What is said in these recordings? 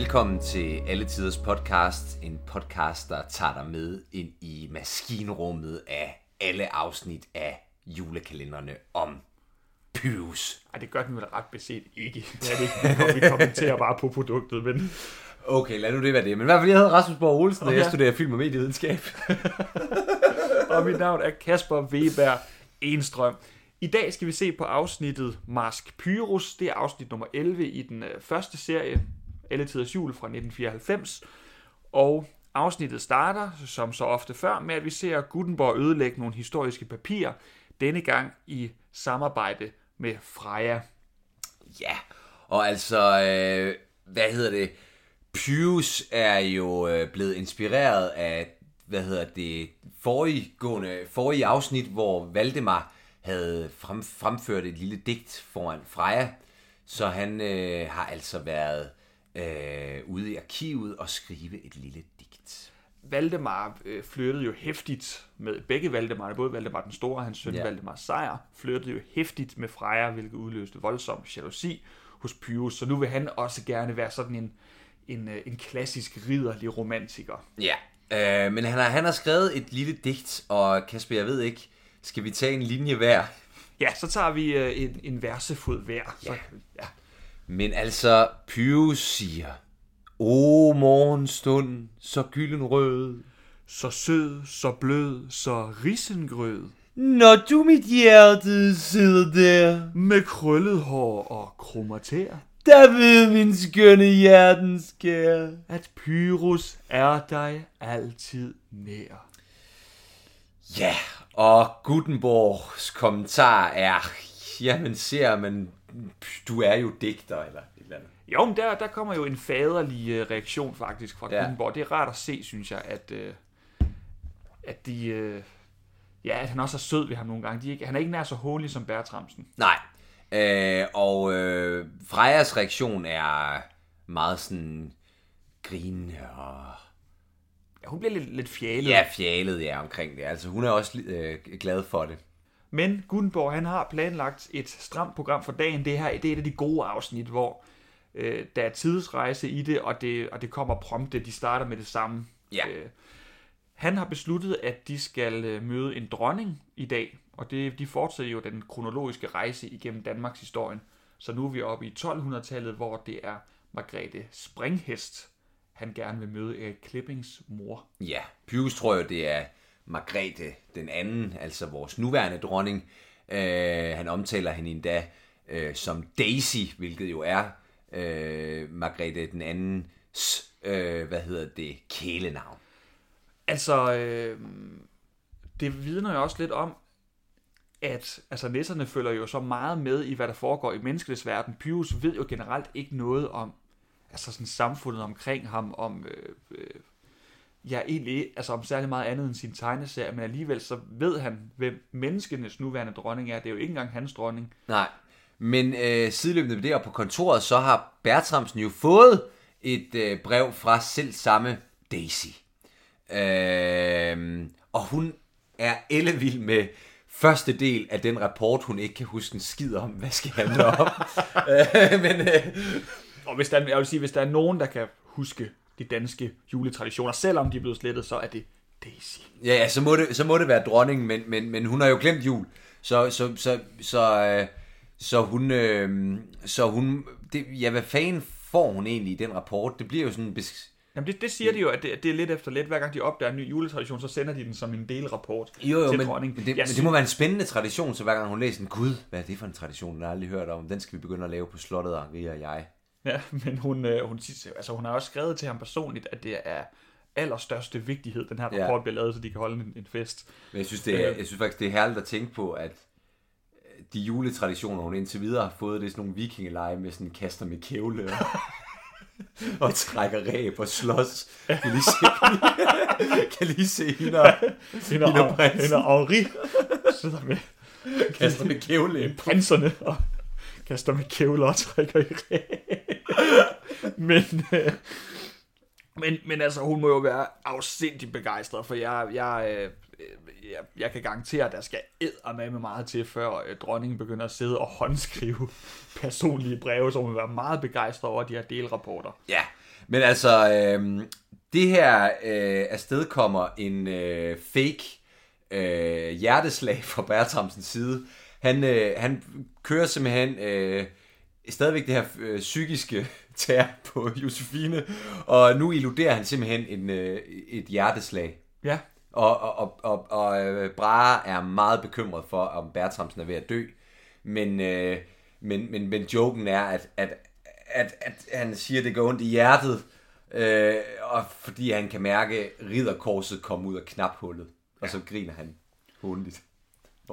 Velkommen til Alle Tiders Podcast, en podcast, der tager dig med ind i maskinrummet af alle afsnit af julekalenderne om Pyrus. Ej, det gør den vel ret beset ikke. Er det ikke, vi kommenterer bare på produktet, men... Okay, lad nu det være det. Men i hvert fald, jeg hedder Rasmus Borg Olsen, og Okay. jeg studerer film og medievidenskab. Og mit navn er Kasper Weber Enstrøm. I dag skal vi se på afsnittet Mask Pyrus. Det er afsnit nummer 11 i den øh, første serie, alle Tiders Jul fra 1994. Og afsnittet starter, som så ofte før, med at vi ser Gutenberg ødelægge nogle historiske papirer, denne gang i samarbejde med Freja. Ja, og altså, øh, hvad hedder det? Pius er jo øh, blevet inspireret af, hvad hedder det, forrige, forrige afsnit, hvor Valdemar havde frem, fremført et lille digt foran Freja. Så han øh, har altså været øh, ude i arkivet og skrive et lille digt. Valdemar øh, flirtede jo hæftigt med begge Valdemar, både Valdemar den Store og hans søn Ja. Valdemar Sejr, flirtede jo hæftigt med Freja, hvilket udløste voldsom jalousi hos Pyrus. Så nu vil han også gerne være sådan en, en, øh, en klassisk ridderlig romantiker. Ja, øh, men han har, han har skrevet et lille digt, og Kasper, jeg ved ikke, skal vi tage en linje hver? Ja, så tager vi øh, en, en versefod hver. Så, ja. Men altså, Pyrus siger, O morgenstund, så gyldenrød, Så sød, så blød, så risengrød, når du mit hjerte sidder der, med krøllet hår og kromater, der ved min skønne hjertens skær. at Pyrus er dig altid nær. Ja, og Gutenborgs kommentar er, jamen ser man, du er jo digter, eller et eller andet. Jo, men der, der kommer jo en faderlig øh, reaktion faktisk fra Ja. Gutenborg. Det er rart at se, synes jeg, at, øh, at de... Øh, ja, at han også er sød ved ham nogle gange. De er ikke, han er ikke nær så hånlig som Bertramsen. Nej, øh, og øh, Frejas reaktion er meget sådan grinende og Ja, hun bliver lidt, lidt fjalet. Ja, fjalet ja, omkring det. Altså, hun er også øh, glad for det. Men Gutenborg, han har planlagt et stramt program for dagen. Det her det er et af de gode afsnit, hvor øh, der er tidsrejse i det, og det, og det kommer prompte. De starter med det samme. Ja. Øh, han har besluttet, at de skal øh, møde en dronning i dag, og det, de fortsætter jo den kronologiske rejse igennem Danmarks historien. Så nu er vi oppe i 1200-tallet, hvor det er Margrethe Springhest, han gerne vil møde Erik Klippings mor. Ja, Pyrus tror jo, det er Margrethe den anden, altså vores nuværende dronning. Øh, han omtaler hende endda øh, som Daisy, hvilket jo er øh, Margrethe den andens, øh, hvad hedder det, kælenavn. Altså, øh, det vidner jo også lidt om, at altså, nisserne følger jo så meget med i, hvad der foregår i menneskets verden. Pyrus ved jo generelt ikke noget om altså sådan samfundet omkring ham, om øh, øh, ja, egentlig, altså om særlig meget andet end sin tegneserie, men alligevel så ved han, hvem menneskenes nuværende dronning er. Det er jo ikke engang hans dronning. Nej, men øh, sideløbende med det og på kontoret, så har Bertramsen jo fået et øh, brev fra selv samme Daisy. Øh, og hun er ellevild med første del af den rapport, hun ikke kan huske en skid om, hvad skal handle om. øh, men øh, Og hvis der, jeg vil sige, hvis der er nogen, der kan huske de danske juletraditioner, selvom de er blevet slettet, så er det Daisy. ja, ja så, må det, så må det være dronningen, men, men, men hun har jo glemt jul. Så, så, så, så, øh, så hun, øh, så hun det, ja, hvad fanden får hun egentlig i den rapport? Det bliver jo sådan en bes- Jamen det, det siger de jo, at det, det er lidt efter lidt. Hver gang de opdager en ny juletradition, så sender de den som en delrapport Jo, jo, til men, dronningen. men, det, men det må være en spændende tradition, så hver gang hun læser den, gud, hvad er det for en tradition, den har aldrig hørt om, den skal vi begynde at lave på slottet, Henri og jeg. Ja, men hun, øh, hun, altså, hun har også skrevet til ham personligt, at det er allerstørste vigtighed, den her Ja. rapport bliver lavet, så de kan holde en, en fest. Men jeg synes, det er, Øh. jeg synes faktisk, det er herligt at tænke på, at øh, de juletraditioner, hun indtil videre har fået, det er sådan nogle vikingeleje med sådan kaster med kævle og, og trækker ræb og slås. Kan lige se, kan lige se hende og Hende og hende og Henri sidder med kaster med kævle. prinserne og kaster med kævler og trækker i ræ men, øh, men, men altså, hun må jo være afsindig begejstret, for jeg, jeg, øh, jeg, jeg kan garantere, at der skal med meget til, før øh, dronningen begynder at sidde og håndskrive personlige breve, så hun vil være meget begejstret over de her delrapporter. Ja, Men altså, øh, det her øh, afstedkommer en øh, fake øh, hjerteslag fra Bertramsens side. Han, øh, han kører simpelthen øh, stadigvæk det her øh, psykiske tær på Josefine, og nu illuderer han simpelthen en, øh, et hjerteslag. Ja. Og, og, og, og, og øh, Brahe er meget bekymret for, om Bertramsen er ved at dø. Men, øh, men, men, men joken er, at, at, at, at han siger, at det går ondt i hjertet, øh, og fordi han kan mærke, at ridderkorset komme ud af knaphullet. Og så griner han håndligt.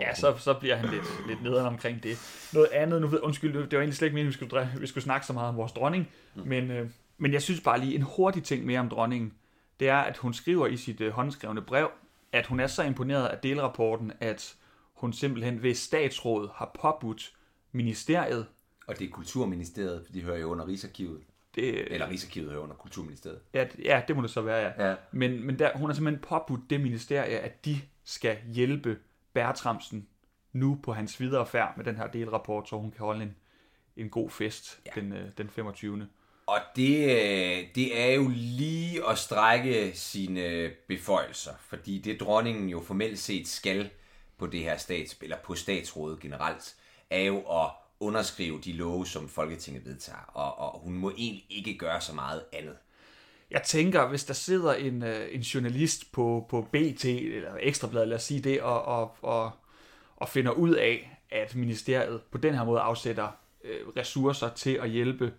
Ja, så, så bliver han lidt, lidt nederen omkring det. Noget andet, nu ved, undskyld, det var egentlig slet ikke meningen, vi skulle, vi skulle snakke så meget om vores dronning, mm. men, øh, men jeg synes bare lige en hurtig ting mere om dronningen, det er, at hun skriver i sit øh, håndskrevne brev, at hun er så imponeret af delrapporten, at hun simpelthen ved statsråd har påbudt ministeriet, Og det er Kulturministeriet, for de hører jo under Rigsarkivet. det, Eller Rigsarkivet hører under Kulturministeriet. ja, ja, det må det så være, ja. Ja. Men, men der, hun har simpelthen påbudt det ministerie, at de skal hjælpe Bertramsen nu på hans videre færd med den her delrapport, så hun kan holde en, en god fest ja. den, øh, den 25. Og det, øh, det er jo lige at strække sine beføjelser, fordi det dronningen jo formelt set skal på det her stats, eller på statsrådet generelt, er jo at underskrive de love, som Folketinget vedtager, og, og hun må egentlig ikke gøre så meget andet. Jeg tænker, hvis der sidder en, øh, en journalist på, på BT eller Ekstrabladet, lad os sige det, og, og, og, og finder ud af, at ministeriet på den her måde afsætter øh, ressourcer til at hjælpe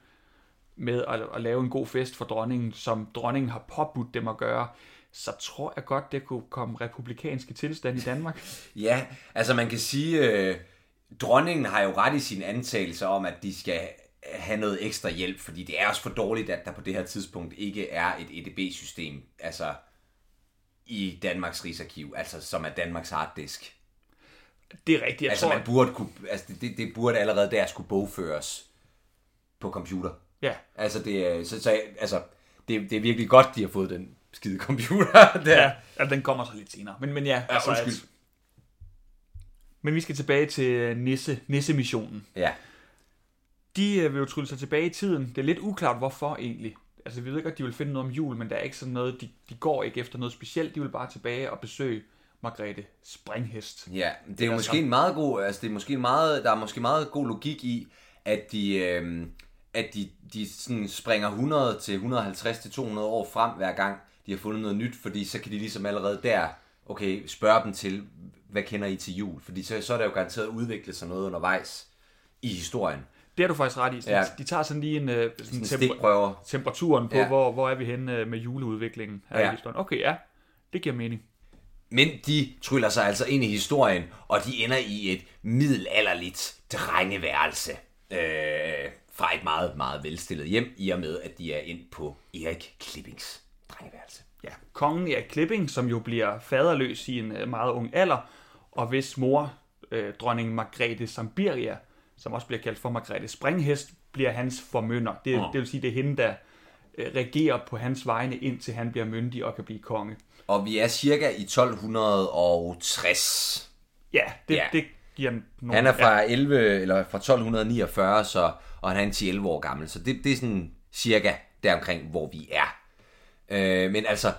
med at, at lave en god fest for dronningen, som dronningen har påbudt dem at gøre, så tror jeg godt, det kunne komme republikanske tilstand i Danmark. Ja, altså man kan sige, øh, dronningen har jo ret i sine antagelser om, at de skal have noget ekstra hjælp, fordi det er også for dårligt, at der på det her tidspunkt ikke er et EDB-system, altså i Danmarks Rigsarkiv, altså som er Danmarks harddisk. Det er rigtigt, jeg Altså tror... man burde kunne, altså det, det burde allerede der skulle bogføres på computer. Ja, Altså det er, så, så, altså, det, det er virkelig godt, de har fået den skide computer der. ja, ja, den kommer så lidt senere. Men, men ja, altså, undskyld. at- Men vi skal tilbage til Nisse, Nisse-missionen. Ja. De øh, vil jo trylle sig tilbage i tiden. Det er lidt uklart, hvorfor egentlig. Altså, vi ved godt, de vil finde noget om jul, men der er ikke sådan noget, de, de går ikke efter noget specielt. De vil bare tilbage og besøge Margrethe Springhest. Ja, det er jo måske sådan. en meget god, altså det er måske meget, der er måske meget god logik i, at de, øh, at de, de sådan springer 100 til 150 til 200 år frem hver gang, de har fundet noget nyt, fordi så kan de ligesom allerede der, okay, spørge dem til, hvad kender I til jul? Fordi så, så er der jo garanteret udviklet sig noget undervejs i historien. Det er du faktisk ret i. Ja. de, tager sådan lige en, øh, sådan Sådan temper- temperaturen på, Ja. ja. hvor, hvor er vi henne øh, med juleudviklingen her Ja. i historien. Okay, ja, det giver mening. Men de tryller sig altså ind i historien, og de ender i et middelalderligt drengeværelse. Øh, fra et meget, meget velstillet hjem, i og med, at de er ind på Erik Klippings drengeværelse. Ja, kongen Erik Klipping, som jo bliver faderløs i en øh, meget ung alder, og hvis mor, øh, dronning Margrethe Sambiria, som også bliver kaldt for Margrethe Springhest, bliver hans formynder. Det, Mm. det vil sige, det er hende, der øh, regerer på hans vegne, indtil han bliver myndig og kan blive konge. Og vi er cirka i 1260. Ja, det, Ja. det giver nogle... Han er fra 11 eller fra 1249, så, og han er en 10-11 år gammel, så det, det er sådan cirka deromkring, hvor vi er. Øh, men altså,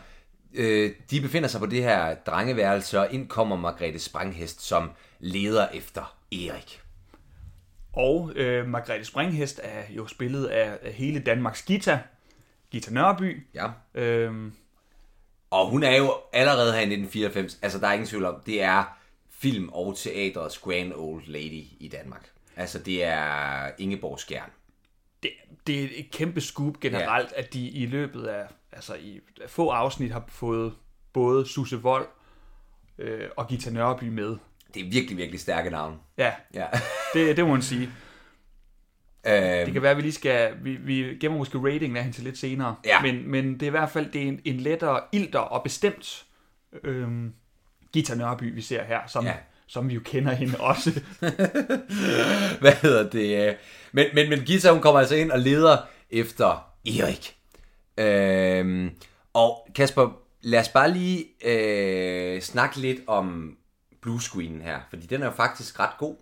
øh, de befinder sig på det her drengeværelse, og ind kommer Margrethe Spranghest som leder efter Erik. Og øh, Margrethe Springhest er jo spillet af, af hele Danmarks Gita, Gita Nørby. Ja. Øhm, Og hun er jo allerede her i 1994, altså der er ingen tvivl om, det er film- og teatrets grand old lady i Danmark. Altså det er Ingeborg Skjern. det, det er et kæmpe scoop generelt, ja. at de i løbet af altså i få afsnit har fået både Susse Vold øh, og Gita Nørby med. Det er virkelig, virkelig stærke navn. Ja, Ja. det, det må man sige. øh, Det kan være, at vi lige skal... Vi, vi gemmer måske ratingen af hende til lidt senere. Ja. Men, men det er i hvert fald det er en, en lettere, ilter og bestemt øhm, Gita Nørby, vi ser her, som, Ja. som vi jo kender hende også. hvad hedder det? Men, men, men Gita, hun kommer altså ind og leder efter Erik. Øhm, og Kasper, lad os bare lige øh, snakke lidt om bluescreenen her, fordi den er jo faktisk ret god.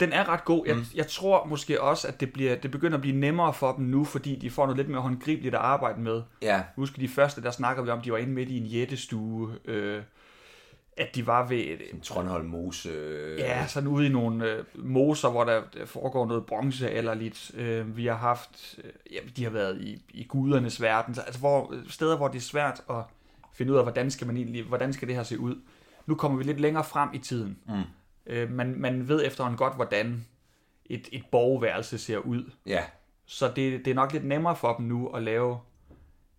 Den er ret god. Jeg, mm. jeg tror måske også, at det, bliver, det begynder at blive nemmere for dem nu, fordi de får noget lidt mere håndgribeligt at arbejde med. Ja. Husk de første, der snakker vi om, de var inde midt i en jættestue. Øh, at de var ved... Et, Trondholm Mose. Øh... Ja, sådan ude i nogle øh, moser, hvor der foregår noget bronze eller lidt. Øh, vi har haft... Øh, ja, de har været i, i gudernes verden. Altså hvor, steder, hvor det er svært at finde ud af, hvordan skal, man egentlig, hvordan skal det her se ud. Nu kommer vi lidt længere frem i tiden. Mm. Øh, man, man ved efterhånden godt, hvordan et, et borgerværelse ser ud. Ja. Så det, det er nok lidt nemmere for dem nu at lave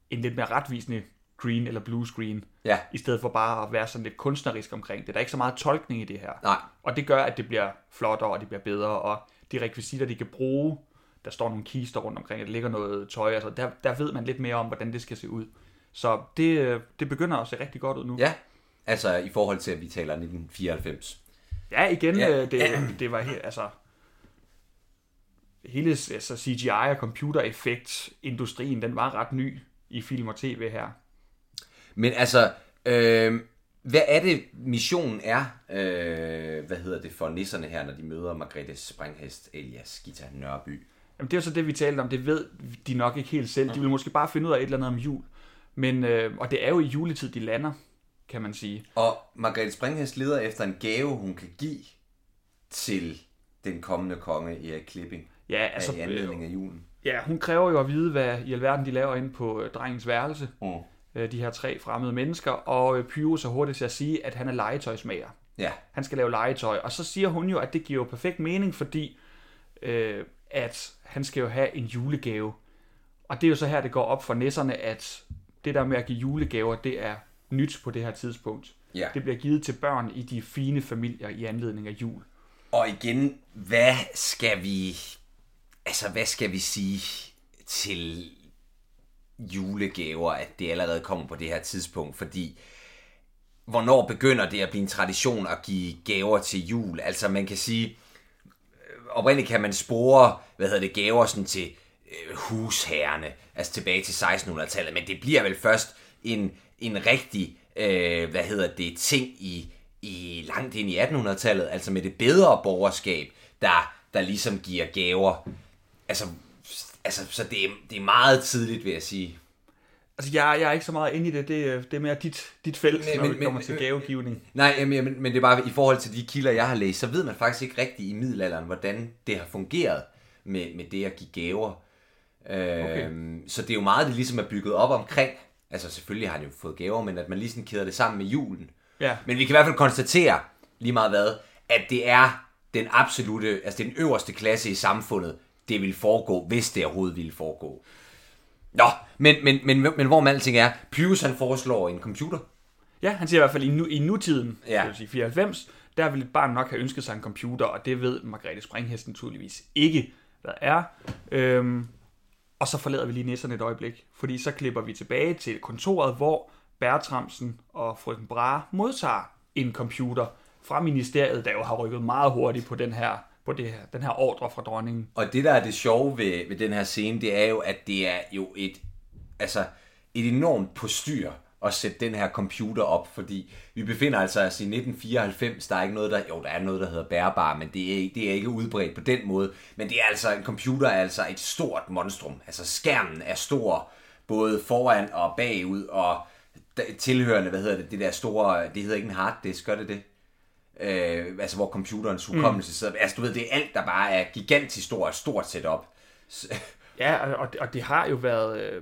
en lidt mere retvisende green eller blue screen, Ja. i stedet for bare at være sådan lidt kunstnerisk omkring det. Der er ikke så meget tolkning i det her. Nej. Og det gør, at det bliver flottere, og det bliver bedre, og de rekvisitter, de kan bruge, der står nogle kister rundt omkring, der ligger noget tøj, altså der, der ved man lidt mere om, hvordan det skal se ud. Så det, øh, det begynder at se rigtig godt ud nu. Ja. Altså i forhold til, at vi taler 1994. Ja, igen, Ja. ja. Det, det var helt, altså, hele altså CGI og computereffekt industrien, den var ret ny i film og tv her. Men altså, øh, hvad er det, missionen er, øh, hvad hedder det for nisserne her, når de møder Margrethe Springhest alias Gita Nørby? Jamen, det er jo så det, vi talte om. Det ved de nok ikke helt selv. De vil måske bare finde ud af et eller andet om jul. Men, øh, og det er jo i juletid, de lander, kan man sige. Og Margrethe Springhest leder efter en gave, hun kan give til den kommende konge Erik Klipping. Ja, Altså, I anledning af julen. ja, hun kræver jo at vide, hvad i alverden de laver inde på øh, drengens værelse. Mm. Øh, de her tre fremmede mennesker. Og øh, Pyrus er hurtigt til at sige, at han er legetøjsmager. Ja, Han skal lave legetøj. Og så siger hun jo, at det giver jo perfekt mening, fordi øh, at han skal jo have en julegave. Og det er jo så her, det går op for nisserne, at det der med at give julegaver, det er nyt på det her tidspunkt. ja. Det bliver givet til børn i de fine familier i anledning af jul. Og igen, hvad skal vi, altså hvad skal vi sige til julegaver, at det allerede kommer på det her tidspunkt, fordi hvornår begynder det at blive en tradition at give gaver til jul? Altså man kan sige, øh, oprindeligt kan man spore, hvad hedder det, gaver sådan til øh, husherrene, altså tilbage til 1600-tallet, men det bliver vel først en, en rigtig, øh, hvad hedder det, ting i, i langt ind i 1800-tallet, altså med det bedre borgerskab, der, der ligesom giver gaver. Altså, altså så det er, det er meget tidligt, vil jeg sige. Altså, jeg, jeg er ikke så meget inde i det. Det, er- det er mere dit, dit felt, Men- når men- det kommer men- til gavegivning. Nej, jamen, men, men det er bare i forhold til de kilder, jeg har læst, så ved man faktisk ikke rigtigt i middelalderen, hvordan det har fungeret med, med det at give gaver. Øhm, Så det er jo meget, det ligesom er bygget op omkring. Altså selvfølgelig har han jo fået gaver, men at man ligesom kæder det sammen med julen. Ja. Men vi kan i hvert fald konstatere, lige meget hvad, at det er den absolute, altså den øverste klasse i samfundet, det vil foregå, hvis det overhovedet ville foregå. Nå, men, men, men, men hvor med alting er, Pyrus han foreslår en computer. Ja, han siger i hvert fald, i, nu, i nutiden, Ja. det vil sige 94, der vil et barn nok have ønsket sig en computer, og det ved Margrethe Springhest naturligvis ikke, hvad er. Øhm, og så forlader vi lige nisserne et øjeblik, fordi så klipper vi tilbage til kontoret, hvor Bertramsen og frøken Brahe modtager en computer fra ministeriet, der jo har rykket meget hurtigt på den her, på det her, den her ordre fra dronningen. Og det, der er det sjove ved, ved den her scene, det er jo, at det er jo et, altså, et enormt postyr at sætte den her computer op, fordi vi befinder altså os i 1994, der er ikke noget, der, jo, der er noget, der hedder bærbar, men det er, ikke- det er ikke udbredt på den måde, men det er altså, en computer er altså et stort monstrum, altså skærmen er stor, både foran og bagud, og tilhørende, hvad hedder det, det der store, det hedder ikke en harddisk, gør det det? øh, altså hvor computerens hukommelse sidder. Altså du ved, det er alt, der bare er gigantisk stort, stort setup. Ja, og, og det har jo været... Øh,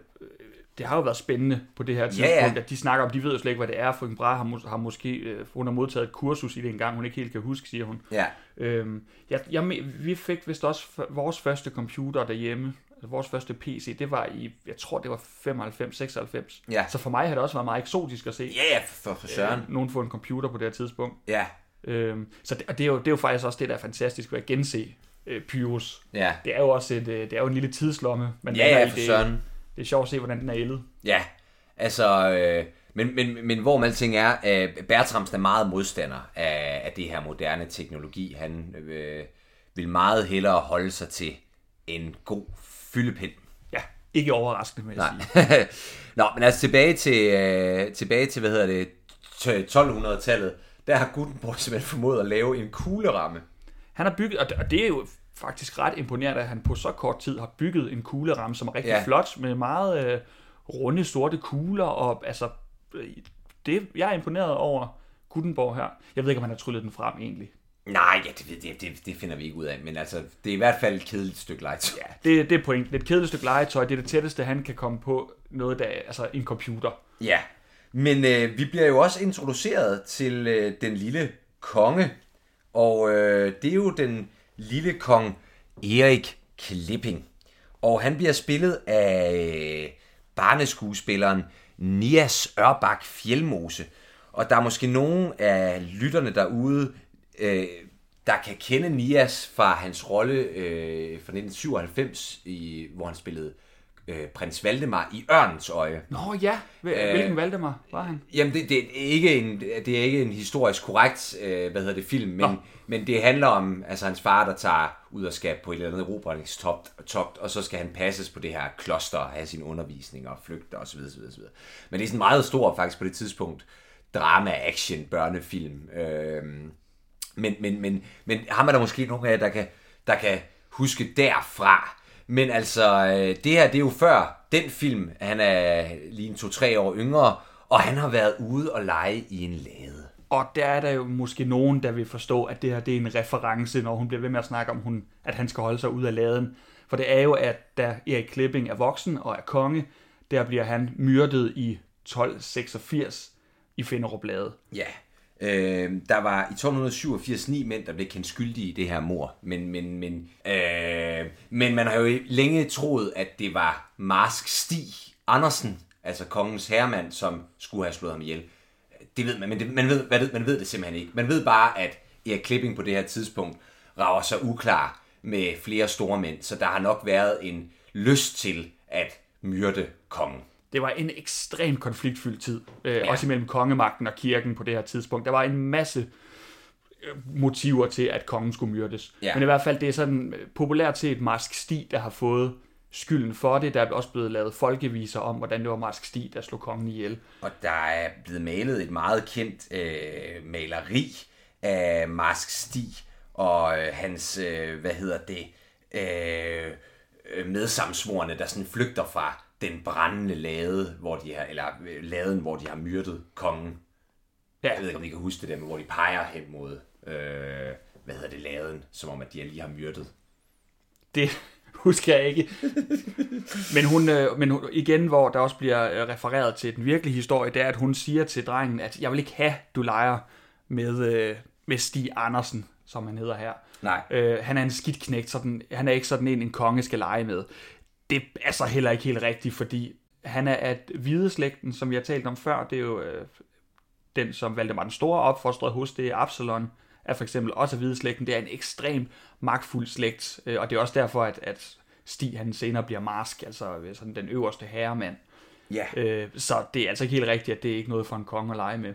det har jo været spændende på det her tidspunkt, ja. at de snakker om, de ved jo slet ikke, hvad det er. Frøken Brahe har, mås- har måske, øh, hun har modtaget et kursus i det engang, hun ikke helt kan huske, siger hun. ja. Øhm, jeg, jeg, vi fik vist også f- vores første computer derhjemme, altså vores første PC, det var i, jeg tror det var 95, 96. Ja. Så for mig har det også været meget eksotisk at se Ja, for, for søren. øh, nogen få en computer på det her tidspunkt. Ja, Øhm, så det, og det, er jo, det er jo faktisk også det, der er fantastisk ved at gense øh, Pyrus. ja. Det er jo også et, øh, det er jo en lille tidslomme. Man Ja, ja, i. for det, søren. Det er sjovt at se, hvordan den er ældet. Ja, altså, øh, men, men, men hvor man alting er, øh, Bertramsen er meget modstander af, af det her moderne teknologi. Han øh, vil meget hellere holde sig til en god fyldepind. Ja, ikke overraskende, vil jeg sige. Nej. Nå, men altså tilbage til, øh, tilbage til, hvad hedder det, t- 1200-tallet, der har Gutenberg simpelthen formået at lave en kugleramme. Han har bygget, og det er jo faktisk ret imponerende, at han på så kort tid har bygget en kugleramme, som er rigtig Ja. flot, med meget øh, runde, sorte kugler, og altså, øh, det, jeg er imponeret over Gutenborg her. Jeg ved ikke, om han har tryllet den frem egentlig. Nej, ja, det, det, det, det finder vi ikke ud af, men altså, det er i hvert fald et kedeligt stykke legetøj. Ja, det, det er pointen. Det er et kedeligt stykke legetøj. Det er det tætteste, han kan komme på noget, der altså en computer. Ja, men øh, vi bliver jo også introduceret til øh, den lille konge, og øh, det er jo den lille kong Erik Klipping. Og han bliver spillet af øh, barneskuespilleren Nias Ørbak Fjelmose. Og der er måske nogen af lytterne derude, øh, der kan kende Nias fra hans rolle øh, fra 1997, i, hvor han spillede øh, prins Valdemar i Ørnens Øje. Nå ja, Hvil- hvilken Valdemar var han? Jamen, det, det, er ikke en, det er ikke en historisk korrekt, øh, hvad hedder det, film, men, men det handler om altså, hans far, der tager ud og skal på et eller andet erobringstogt, togt, og så skal han passes på det her kloster og have sin undervisning og flygte osv. osv., osv. Men det er sådan meget stor faktisk på det tidspunkt drama, action, børnefilm. Øh, men, men, men, men ham er der måske nogle af jer, der kan, der kan huske derfra. Men altså, øh, det her, det er jo før den film. Han er lige en to-tre år yngre, og han har været ude og lege i en lade. Og der er der jo måske nogen, der vil forstå, at det her det er en reference, når hun bliver ved med at snakke om, hun, at han skal holde sig ud af laden. For det er jo, at da Erik Klipping er voksen og er konge, der bliver han myrdet i 1286 i Finderup Lade. Ja, øh, der var i 1287 ni mænd, der blev kendt skyldige i det her mor. Men, men, men, øh, men man har jo længe troet, at det var Marsk Stig Andersen, altså kongens herremand, som skulle have slået ham ihjel. Det ved man, men det, man, ved, hvad det, man ved det simpelthen ikke. Man ved bare, at Erik Klipping på det her tidspunkt rager sig uklar med flere store mænd, så der har nok været en lyst til at myrde kongen. Det var en ekstremt konfliktfyldt tid, øh, ja. også imellem kongemagten og kirken på det her tidspunkt. Der var en masse øh, motiver til, at kongen skulle myrdes. Ja. Men i hvert fald, det er sådan øh, populært set Marsk Stig, der har fået skylden for det. Der er også blevet lavet folkeviser om, hvordan det var Marsk Stig, der slog kongen ihjel. Og der er blevet malet et meget kendt øh, maleri af Marsk Stig og øh, hans, øh, hvad hedder det, øh, øh, medsamsvorene, der sådan flygter fra den brændende lade, hvor de har, eller øh, laden, hvor de har myrdet kongen. Ja, Jeg ved ikke, om I kan huske det der, men hvor de peger hen mod, øh, hvad hedder det, laden, som om, at de lige har myrdet. det husker jeg ikke. Men, hun, øh, men hun, igen, hvor der også bliver øh, refereret til den virkelige historie, det er, at hun siger til drengen, at jeg vil ikke have, du leger med, med Stig Andersen, som han hedder her. Nej. Øh, han er en skidt knægt, så den, han er ikke sådan en, en konge skal lege med. Det er så heller ikke helt rigtigt, fordi han er af hvideslægten, som vi har talt om før. Det er jo øh, den, som Valdemar den Store opfostrede hos, det er Absalon, er for eksempel også af hvideslægten. Det er en ekstremt magtfuld slægt, øh, og det er også derfor, at, at Stig han senere bliver marsk, altså øh, sådan den øverste herremand. Ja. Øh, så det er altså ikke helt rigtigt, at det er ikke noget for en konge at lege med.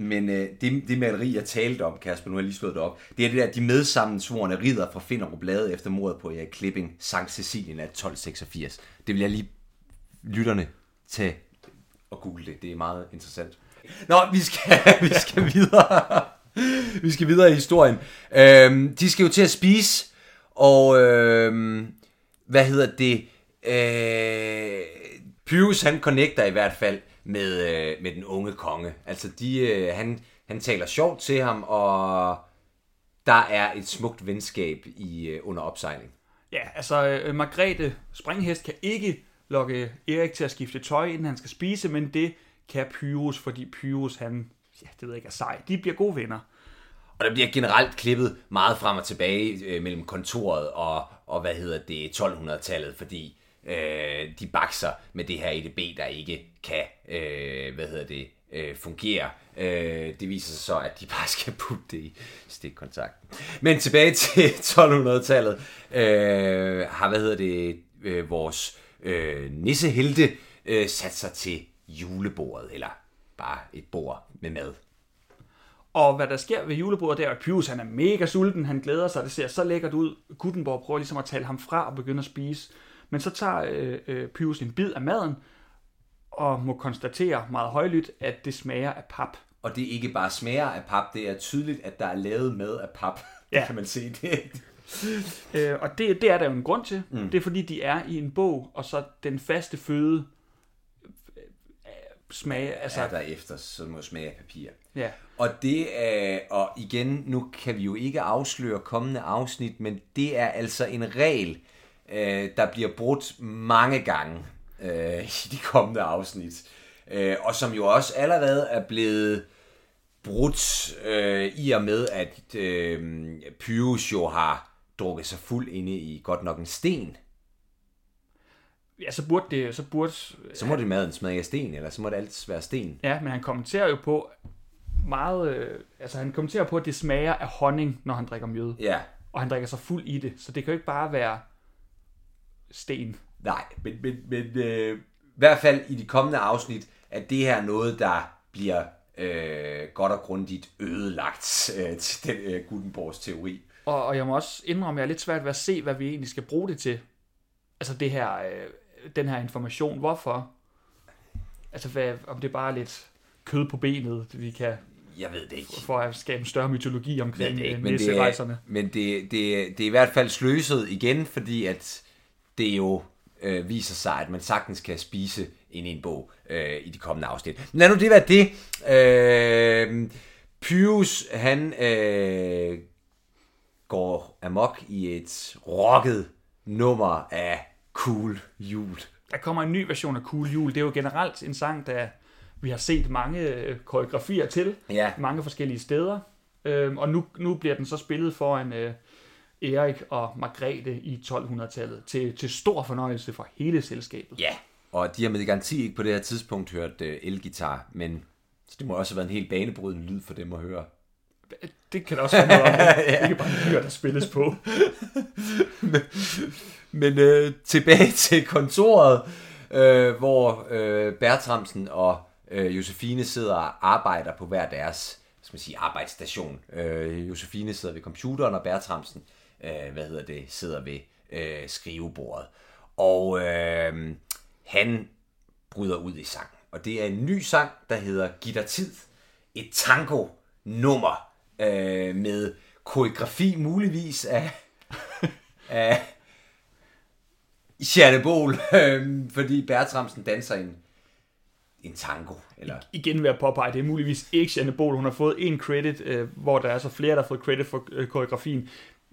Men øh, det, det maleri, jeg talte om, Kasper, nu har jeg lige slået det op, det er det der, de medsammensvorene ridder fra Finderup Lade efter mordet på Erik Klipping, Sankt Cecilien af 1286. Det vil jeg lige lytterne tage og google det. Det er meget interessant. Nå, vi skal, vi skal videre. vi skal videre i historien. Øhm, de skal jo til at spise, og øhm, hvad hedder det? Øh, Pyrus, han connecter i hvert fald med, øh, med den unge konge. Altså, de, øh, han, han taler sjovt til ham, og der er et smukt venskab i øh, under opsejling. Ja, altså øh, Margrethe Springhest kan ikke lokke Erik til at skifte tøj, inden han skal spise, men det kan Pyrus, fordi Pyrus, han, ja, det ved jeg ikke, er sej. De bliver gode venner. Og der bliver generelt klippet meget frem og tilbage øh, mellem kontoret og, og hvad hedder det, 1200-tallet, fordi øh, de bakser med det her EDB, der ikke kan, øh, hvad hedder det, øh, fungere. Øh, det viser sig så, at de bare skal putte det i stikkontakten. Men tilbage til 1200-tallet øh, har, hvad hedder det, øh, vores øh, nissehelte øh, sat sig til julebordet, eller bare et bord med mad. Og hvad der sker ved julebordet, det er, at Pius han er mega sulten, han glæder sig, det ser så lækkert ud. Gutenborg prøver ligesom at tale ham fra og begynder at spise. Men så tager øh, øh, Pius en bid af maden, og må konstatere meget højlydt, at det smager af pap. og det ikke bare smager af pap, det er tydeligt, at der er lavet med af pap. Ja. Kan man se. Det, Øh, og det, det er der jo en grund til. Mm. Det er fordi, de er i en bog, og så den faste føde øh, smage, altså, er der efter, så må smage af papir. ja. Og det er, og igen, nu kan vi jo ikke afsløre kommende afsnit, men det er altså en regel, øh, der bliver brudt mange gange øh, i de kommende afsnit. Øh, og som jo også allerede er blevet brudt øh, i og med, at øh, Pyrus jo har drukket sig fuld inde i godt nok en sten. ja, så burde det, så burde, Så må det maden smage af sten, eller så må det altid være sten. ja, men han kommenterer jo på meget, øh, altså han kommenterer på, at det smager af honning, når han drikker mjød. Ja, Og han drikker sig fuld i det, så det kan jo ikke bare være sten. Nej, men, men, men øh, i hvert fald i de kommende afsnit, at det her er noget, der bliver øh, godt og grundigt ødelagt øh, til den øh, Gutenborgs teori. Og, og jeg må også indrømme, at jeg er lidt svært ved at se, hvad vi egentlig skal bruge det til. Altså det her, øh, den her information. Hvorfor? Altså hvad, om det bare er lidt kød på benet, vi kan Jeg ved det ikke. for at skabe en større mytologi omkring det ikke, øh, men det er, men det, det, det er i hvert fald sløset igen, fordi at det jo øh, viser sig, at man sagtens kan spise ind i en bog øh, i de kommende afsnit. Men lad nu det være det. Øh, Pyrus, han øh, går amok i et rocket nummer af Cool Jul. Der kommer en ny version af Cool Jul. Det er jo generelt en sang, der vi har set mange øh, koreografier til. Ja. Mange forskellige steder. Øhm, og nu, nu bliver den så spillet foran øh, Erik og Margrethe i 1200-tallet. Til, til stor fornøjelse for hele selskabet. Ja, og de har med garanti ikke på det her tidspunkt hørt øh, elgitar, men så det må også have været en helt banebrydende lyd for dem at høre. Det kan også være noget om. Ikke bare dyr, der spilles på. Men øh, tilbage til kontoret, øh, hvor øh, Bertramsen og øh, Josefine sidder og arbejder på hver deres skal man sige, arbejdsstation. Øh, Josefine sidder ved computeren, og Bertramsen øh, hvad hedder det, sidder ved øh, skrivebordet. Og øh, han bryder ud i sang. Og det er en ny sang, der hedder Giv dig tid. Et tango-nummer øh, med koreografi muligvis af, af Jeanne Bol, øh, fordi Bertramsen danser en, en tango. Eller, Igen vil jeg påpege, det er muligvis ikke Janne Bol. Hun har fået en credit, øh, hvor der er så flere, der har fået credit for øh, koreografien.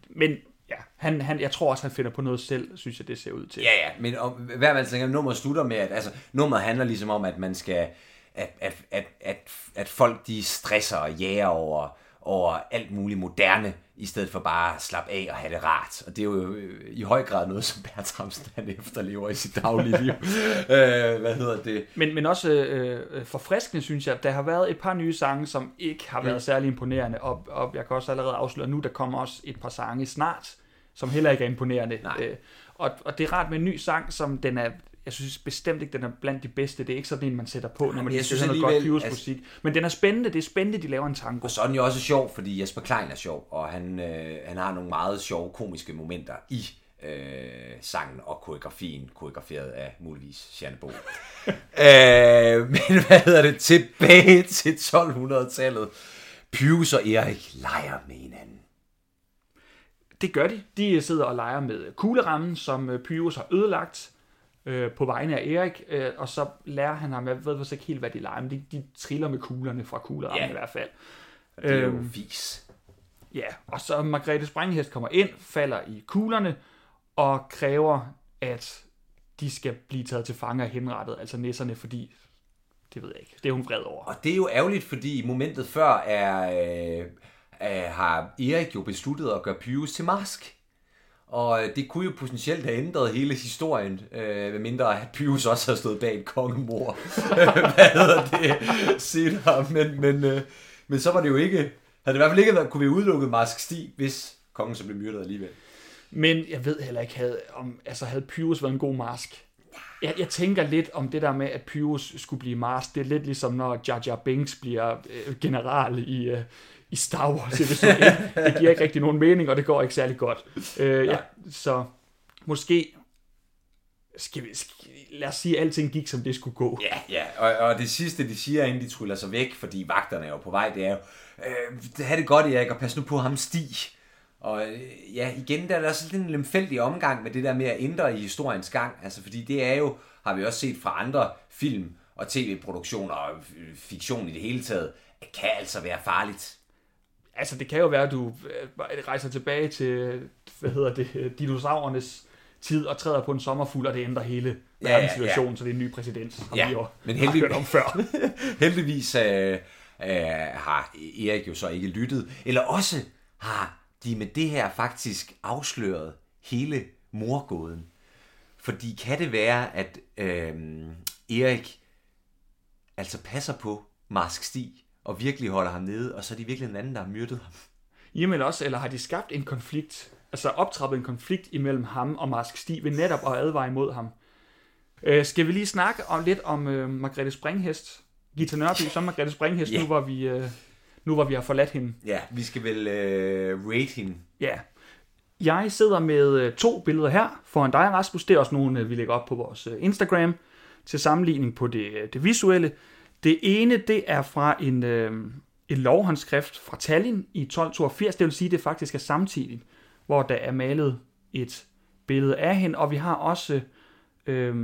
Men ja, han, han, jeg tror også, han finder på noget selv, synes jeg, det ser ud til. ja, ja, men om, hvad man tænker, nummeret slutter med, at altså, nummeret handler ligesom om, at man skal, at, at, at, at, at folk de stresser og jager over, over alt muligt moderne, i stedet for bare at slappe af og have det rart. Og det er jo øh, i høj grad noget, som Bertramsen han efterlever i sit daglige liv. øh, hvad hedder det? Men, men også øh, forfriskende, synes jeg. Der har været et par nye sange, som ikke har været Mm. særlig imponerende. Og, og jeg kan også allerede afsløre nu, der kommer også et par sange snart, som heller ikke er imponerende. Nej. Øh, og, og det er rart med en ny sang, som den er... Jeg synes bestemt ikke, den er blandt de bedste. Det er ikke sådan en, man sætter på, når man lige synes høre noget godt alligevel, Pyrus musik. Men den er spændende. Det er spændende, de laver en tango. Og så er den jo også sjov, fordi Jesper Klein er sjov, og han, øh, han har nogle meget sjove komiske momenter i øh, sangen og koreografien, koreograferet af muligvis Jeanne Bo. øh, men hvad hedder det? Tilbage til 1200-tallet. Pius og Erik leger med hinanden. Det gør de. De sidder og leger med kuglerammen, som øh, Pyrus har ødelagt øh, på vegne af Erik, øh, og så lærer han ham, jeg ved faktisk ikke helt, hvad de leger, men de, de triller med kuglerne fra kuglerammen Ja. i hvert fald. Det er jo Øhm. fis. Ja, og så Margrethe Springhest kommer ind, falder i kuglerne, og kræver, at de skal blive taget til fange og henrettet, altså nisserne, fordi, det ved jeg ikke, det er hun vred over. Og det er jo ærgerligt, fordi i momentet før er, øh, øh, har Erik jo besluttet at gøre Pius til mask. Og øh, det kunne jo potentielt have ændret hele historien, øh, medmindre at Pius også har stået bag et kongemor. Hvad hedder det? Senere. Men, men, øh, men så var det jo ikke... Havde det i hvert fald ikke været, kunne vi udelukke Mask Stig, hvis kongen så blev myrdet alligevel. Men jeg ved heller ikke, havde, om, altså havde Pyrus været en god mask? Jeg, jeg tænker lidt om det der med, at Pyrus skulle blive mask. Det er lidt ligesom, når Jar Jar Binks bliver øh, general i, øh, i Star Wars episode 1. Det giver ikke rigtig nogen mening, og det går ikke særlig godt. Øh, ja, så måske skal vi, skal, lad os sige, at alting gik, som det skulle gå. Ja, ja. Og, og det sidste, de siger, inden de tryller sig væk, fordi vagterne er jo på vej, det er jo, øh, have det godt, Erik, og pas nu på ham, Stig. Og øh, ja, igen, der er der sådan en lemfældig omgang med det der med at ændre i historiens gang. Altså, fordi det er jo, har vi også set fra andre film og tv-produktioner og fiktion i det hele taget, det kan altså være farligt. Altså, det kan jo være, at du øh, rejser tilbage til, hvad hedder det, dinosaurernes tid og træder på en sommerfugl, og det ændrer hele ja, ja, ja. så det er en ny præsident, som ja, vi jo men heldig... har hørt om før. heldigvis øh, øh, har Erik jo så ikke lyttet, eller også har de med det her faktisk afsløret hele morgåden. Fordi kan det være, at øh, Erik altså passer på Mask Stig, og virkelig holder ham nede, og så er de virkelig en anden, der har myrdet ham? Jamen også, eller har de skabt en konflikt, altså optrappet en konflikt imellem ham og Mask Stig ved netop at advare imod ham? Øh, skal vi lige snakke om lidt om øh, Margrethe Springhest? Gita Nørby som Margrethe Springhest, yeah. nu hvor vi... Øh, nu hvor vi har forladt hende. Ja, vi skal vel øh, rate hende. Ja. Jeg sidder med øh, to billeder her foran dig, Rasmus. Det er også nogle, øh, vi lægger op på vores øh, Instagram til sammenligning på det, det visuelle. Det ene, det er fra en, øh, en lovhåndskrift fra Tallinn i 1282. Det vil sige, det faktisk er samtidigt, hvor der er malet et billede af hende. Og vi har også øh,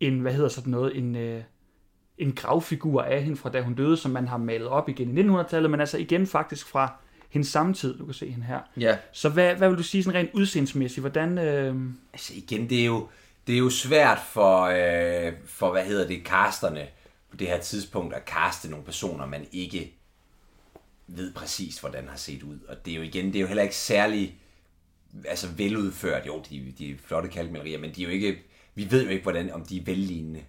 en, hvad hedder sådan noget, en... Øh, en gravfigur af hende fra da hun døde, som man har malet op igen i 1900-tallet, men altså igen faktisk fra hendes samtid, du kan se hende her. Ja. Så hvad, hvad vil du sige sådan rent udseendsmæssigt? Hvordan... Øh... Altså igen, det er jo, det er jo svært for, øh, for, hvad hedder det, casterne på det her tidspunkt at kaste nogle personer, man ikke ved præcis, hvordan har set ud. Og det er jo igen, det er jo heller ikke særlig altså veludført. Jo, de, de er flotte kalkmalerier, men de er jo ikke, vi ved jo ikke, hvordan, om de er vellignende.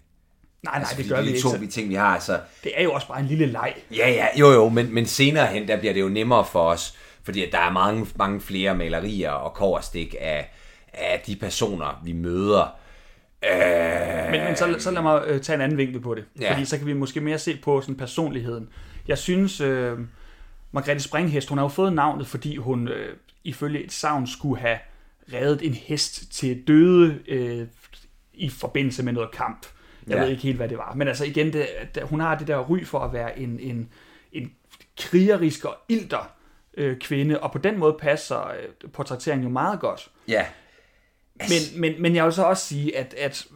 Nej, nej, altså, det gør vi ikke. to vi ting, vi har. Altså, det er jo også bare en lille leg. Ja, ja, jo, jo, men, men senere hen, der bliver det jo nemmere for os, fordi der er mange, mange flere malerier og koverstik af, af de personer, vi møder. Øh... Men, men så, så lad mig øh, tage en anden vinkel på det, ja. fordi så kan vi måske mere se på sådan personligheden. Jeg synes, øh, Margrethe Springhest, hun har jo fået navnet, fordi hun øh, ifølge et savn skulle have reddet en hest til døde øh, i forbindelse med noget kamp. Jeg ja. ved ikke helt, hvad det var. Men altså igen, det, det, hun har det der ry for at være en, en, en krigerisk og ilter øh, kvinde, og på den måde passer øh, portrætteringen jo meget godt. Ja. Men, men, men jeg vil så også sige, at, at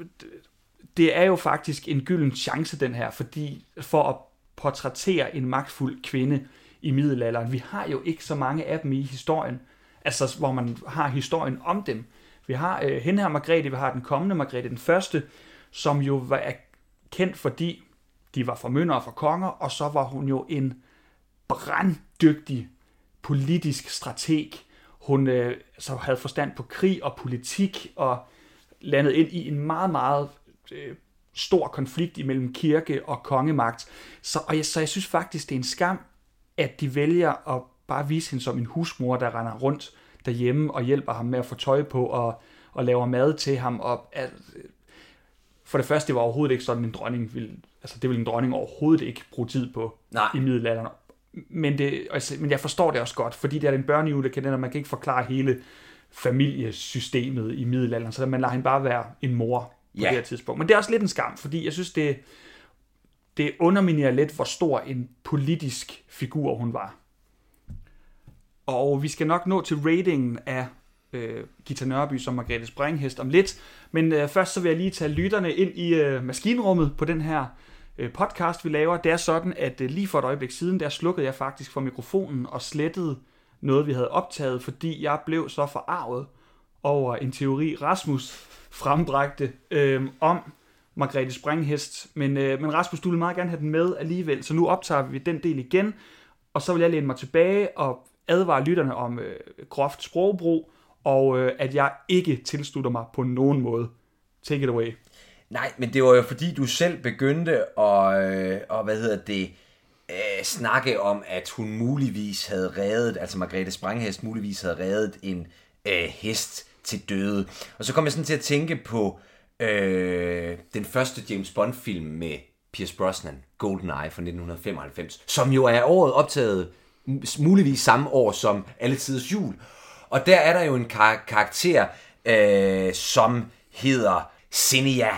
det er jo faktisk en gylden chance, den her, fordi for at portrættere en magtfuld kvinde i middelalderen, vi har jo ikke så mange af dem i historien, altså hvor man har historien om dem. Vi har øh, hende her Margrethe, vi har den kommende Margrethe den første, som jo var kendt, fordi de var formyndere for konger, og så var hun jo en branddygtig politisk strateg. Hun øh, så havde forstand på krig og politik, og landet ind i en meget, meget øh, stor konflikt imellem kirke og kongemagt. Så, og jeg, så jeg synes faktisk, det er en skam, at de vælger at bare vise hende som en husmor, der render rundt derhjemme og hjælper ham med at få tøj på og, og laver mad til ham. Og, at, for det første, det var overhovedet ikke sådan, en dronning ville, altså det ville en dronning overhovedet ikke bruge tid på Nej. i middelalderen. Men, det, altså, men jeg forstår det også godt, fordi det er en børnehjul, der kan man kan ikke forklare hele familiesystemet i middelalderen, så man lader hende bare være en mor på ja. det her tidspunkt. Men det er også lidt en skam, fordi jeg synes, det, det underminerer lidt, hvor stor en politisk figur hun var. Og vi skal nok nå til ratingen af øh, Gita Nørby som Margrethe Springhest om lidt. Men øh, først så vil jeg lige tage lytterne ind i øh, maskinrummet på den her øh, podcast, vi laver. Det er sådan, at øh, lige for et øjeblik siden, der slukkede jeg faktisk for mikrofonen og slettede noget, vi havde optaget, fordi jeg blev så forarvet over en teori, Rasmus frembragte øh, om Margrethe Springhest. Men, øh, men Rasmus, du vil meget gerne have den med alligevel, så nu optager vi den del igen, og så vil jeg læne mig tilbage og advare lytterne om øh, groft sprogbrug, og øh, at jeg ikke tilslutter mig på nogen måde. Take it away. Nej, men det var jo fordi, du selv begyndte at, øh, og hvad hedder det, øh, snakke om, at hun muligvis havde reddet, altså Margrethe Spranghest muligvis havde reddet en øh, hest til døde. Og så kom jeg sådan til at tænke på øh, den første James Bond-film med Pierce Brosnan, GoldenEye fra 1995, som jo er året optaget muligvis samme år som Alle Tiders Jul. Og der er der jo en kar- karakter, øh, som hedder Senia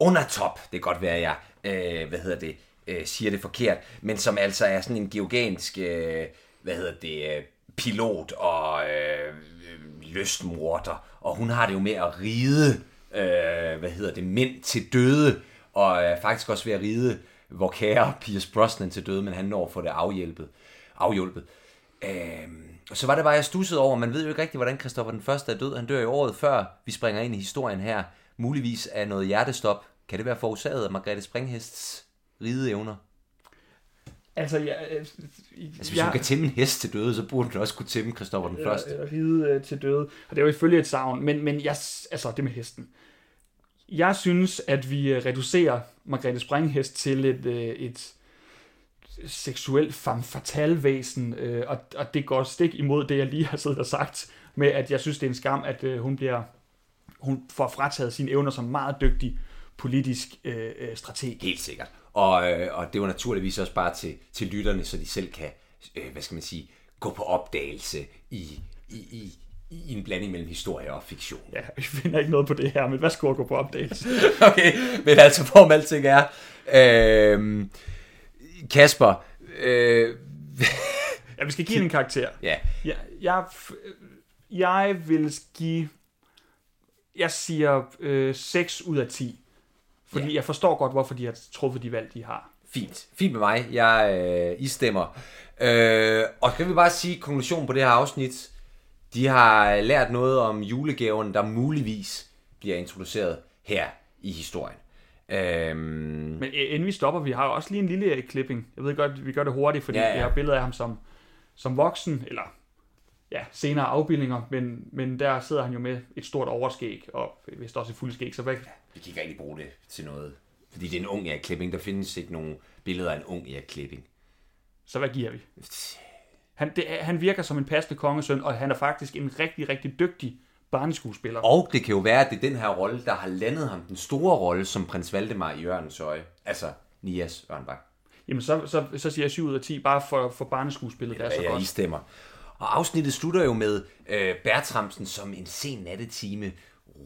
Undertop. Det kan godt være, jeg øh, hvad hedder det, øh, siger det forkert, men som altså er sådan en georgiansk, øh, hvad hedder det, øh, pilot og øh, lystmorder, og hun har det jo med at ride, øh, hvad hedder det, mænd til døde, og øh, faktisk også ved at ride hvor kære Pierce Brosnan til døde, men han når at få det afhjælpet. afhjulpet. Øh, så var det bare, jeg stussede over, man ved jo ikke rigtigt, hvordan Christoffer den første er død. Han dør i året før, vi springer ind i historien her. Muligvis af noget hjertestop. Kan det være forårsaget af Margrethe Springhests rideevner? Altså, ja, øh, Altså, hvis ja. du kan tæmme en hest til døde, så burde du også kunne tæmme Christoffer den første. Eller ride øh, til døde. Og det er jo ifølge et savn, men, men jeg, altså det med hesten. Jeg synes, at vi øh, reducerer Margrethe Springhest til et, øh, et seksuelt femme fatale væsen, øh, og, og det går stik imod det, jeg lige har siddet og sagt, med at jeg synes, det er en skam, at øh, hun bliver hun får frataget sine evner som meget dygtig politisk øh, øh, strateg. Helt sikkert. Og, øh, og det var naturligvis også bare til, til lytterne, så de selv kan, øh, hvad skal man sige, gå på opdagelse i, i, i, i en blanding mellem historie og fiktion. Ja, vi finder ikke noget på det her, men hvad skulle gå på opdagelse? okay, men altså, hvorom alting er, øh, Kasper, øh, ja, vi skal give en karakter. Ja. Jeg, jeg, jeg vil give, jeg siger øh, 6 ud af 10. Fordi ja. jeg forstår godt, hvorfor de har truffet de valg, de har. Fint. Fint med mig. Jeg øh, I stemmer. Øh, og skal vi bare sige konklusion på det her afsnit. De har lært noget om julegaven, der muligvis bliver introduceret her i historien. Øhm... Men inden vi stopper, vi har jo også lige en lille clipping. Jeg ved godt, vi gør det hurtigt, fordi ja, ja. vi har billeder af ham som, som voksen, eller ja, senere afbildninger, men, men der sidder han jo med et stort overskæg, og vist også et fuldskæg, så hvad... Ja, vi kan ikke rigtig bruge det til noget, fordi det er en ung Erik Klipping. Der findes ikke nogen billeder af en ung Erik Klipping. Så hvad giver vi? Han, det, han virker som en passende kongesøn, og han er faktisk en rigtig, rigtig dygtig barneskuespiller. Og det kan jo være, at det er den her rolle, der har landet ham den store rolle som prins Valdemar i Ørnens Øje. Altså Nias Ørnbak. Jamen, så, så, så siger jeg 7 ud af 10, bare for, for barneskuespillet. Det er så ja, godt. I stemmer. Og afsnittet slutter jo med øh, Bertramsen som en sen nattetime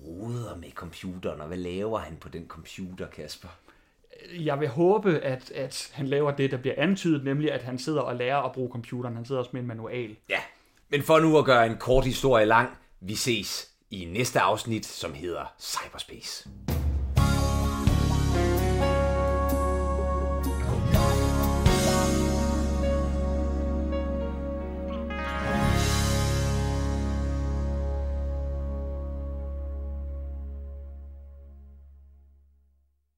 roder med computeren, og hvad laver han på den computer, Kasper? Jeg vil håbe, at, at han laver det, der bliver antydet, nemlig at han sidder og lærer at bruge computeren. Han sidder også med en manual. Ja, men for nu at gøre en kort historie lang, vi ses i næste afsnit, som hedder Cyberspace.